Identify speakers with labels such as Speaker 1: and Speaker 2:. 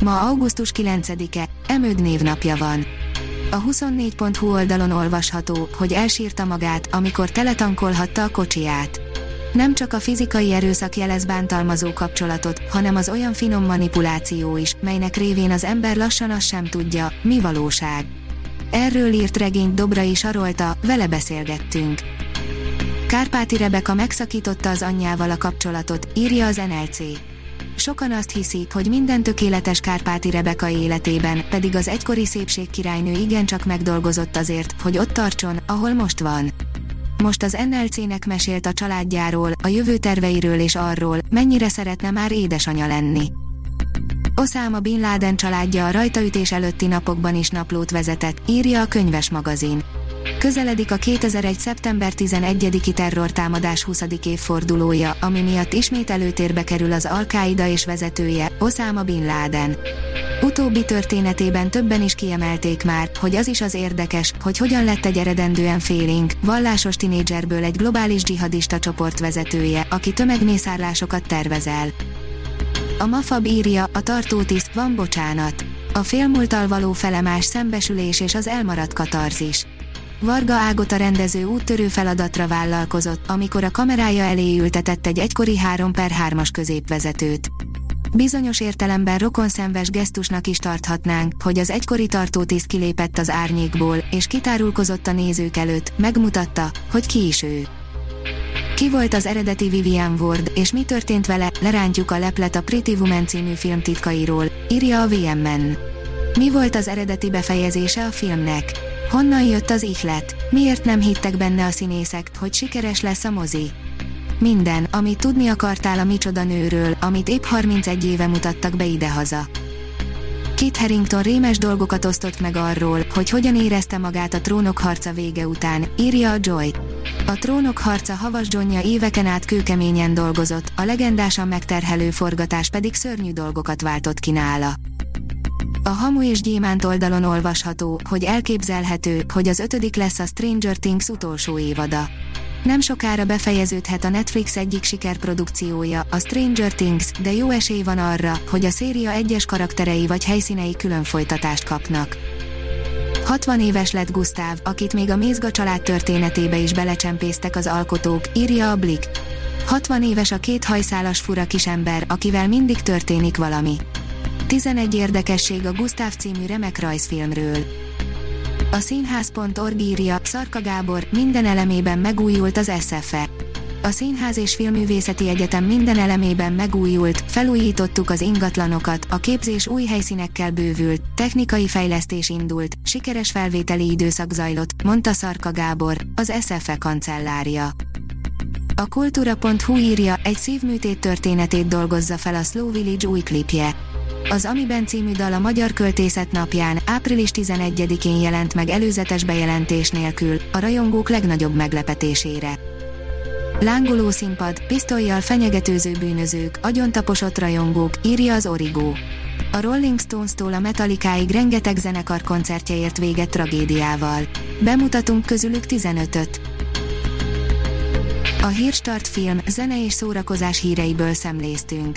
Speaker 1: Ma augusztus 9-e, Emőd névnapja van. A 24.hu oldalon olvasható, hogy elsírta magát, amikor teletankolhatta a kocsiját. Nem csak a fizikai erőszak jelez bántalmazó kapcsolatot, hanem az olyan finom manipuláció is, melynek révén az ember lassan azt sem tudja, mi valóság. Erről írt regényt Dobrai Sarolta, vele beszélgettünk. Kárpáti Rebeka megszakította az anyjával a kapcsolatot, írja az NLC. Sokan azt hiszik, hogy minden tökéletes Kárpáti Rebeka életében, pedig az egykori szépségkirálynő igencsak megdolgozott azért, hogy ott tartson, ahol most van. Most az NLC-nek mesélt a családjáról, a jövő terveiről és arról, mennyire szeretne már édesanya lenni. Osama Bin Laden családja a rajtaütés előtti napokban is naplót vezetett, írja a könyves magazin. Közeledik a 2001. szeptember 11-i terrortámadás 20. évfordulója, ami miatt ismét előtérbe kerül az Al-Qaida és vezetője, Osama Bin Laden. Utóbbi történetében többen is kiemelték már, hogy az is az érdekes, hogy hogyan lett egy eredendően félénk, vallásos tinédzserből egy globális dzsihadista csoport vezetője, aki tömegmészárlásokat tervezel. A Mafab írja, a tartótiszt, van bocsánat. A félmúltal való felemás szembesülés és az elmaradt katarzis. Varga Ágot a rendező úttörő feladatra vállalkozott, amikor a kamerája elé ültetett egy egykori 3 per 3-as középvezetőt. Bizonyos értelemben rokonszenves gesztusnak is tarthatnánk, hogy az egykori tartótiszt kilépett az árnyékból, és kitárulkozott a nézők előtt, megmutatta, hogy ki is ő. Ki volt az eredeti Vivian Ward, és mi történt vele, lerántjuk a leplet a Pretty Woman című film titkairól, írja a VMN. Mi volt az eredeti befejezése a filmnek? Honnan jött az ihlet? Miért nem hittek benne a színészek, hogy sikeres lesz a mozi? Minden, amit tudni akartál a micsoda nőről, amit épp 31 éve mutattak be idehaza. Kit Harington rémes dolgokat osztott meg arról, hogy hogyan érezte magát a trónok harca vége után, írja a Joy. A trónok harca havas Johnja éveken át kőkeményen dolgozott, a legendásan megterhelő forgatás pedig szörnyű dolgokat váltott ki nála. A Hamu és Gyémánt oldalon olvasható, hogy elképzelhető, hogy az ötödik lesz a Stranger Things utolsó évada. Nem sokára befejeződhet a Netflix egyik sikerprodukciója, a Stranger Things, de jó esély van arra, hogy a széria egyes karakterei vagy helyszínei külön folytatást kapnak. 60 éves lett Gustav, akit még a Mézga család történetébe is belecsempésztek az alkotók, írja a Blick. 60 éves a két hajszálas fura kisember, akivel mindig történik valami. 11 érdekesség a Gustav című remek rajzfilmről. A színház.org írja, Szarka Gábor, minden elemében megújult az SFE. A Színház és Filművészeti Egyetem minden elemében megújult, felújítottuk az ingatlanokat, a képzés új helyszínekkel bővült, technikai fejlesztés indult, sikeres felvételi időszak zajlott, mondta Szarka Gábor, az SFE kancellárja. A kultúra.hu írja, egy szívműtét történetét dolgozza fel a Slow Village új klipje. Az Amiben című dal a Magyar Költészet napján, április 11-én jelent meg előzetes bejelentés nélkül, a rajongók legnagyobb meglepetésére. Lángoló színpad, pisztolyjal fenyegetőző bűnözők, agyontaposott rajongók, írja az Origo. A Rolling Stones-tól a Metallicaig rengeteg zenekar koncertje ért véget tragédiával. Bemutatunk közülük 15-öt. A Hírstart film, zene és szórakozás híreiből szemléztünk.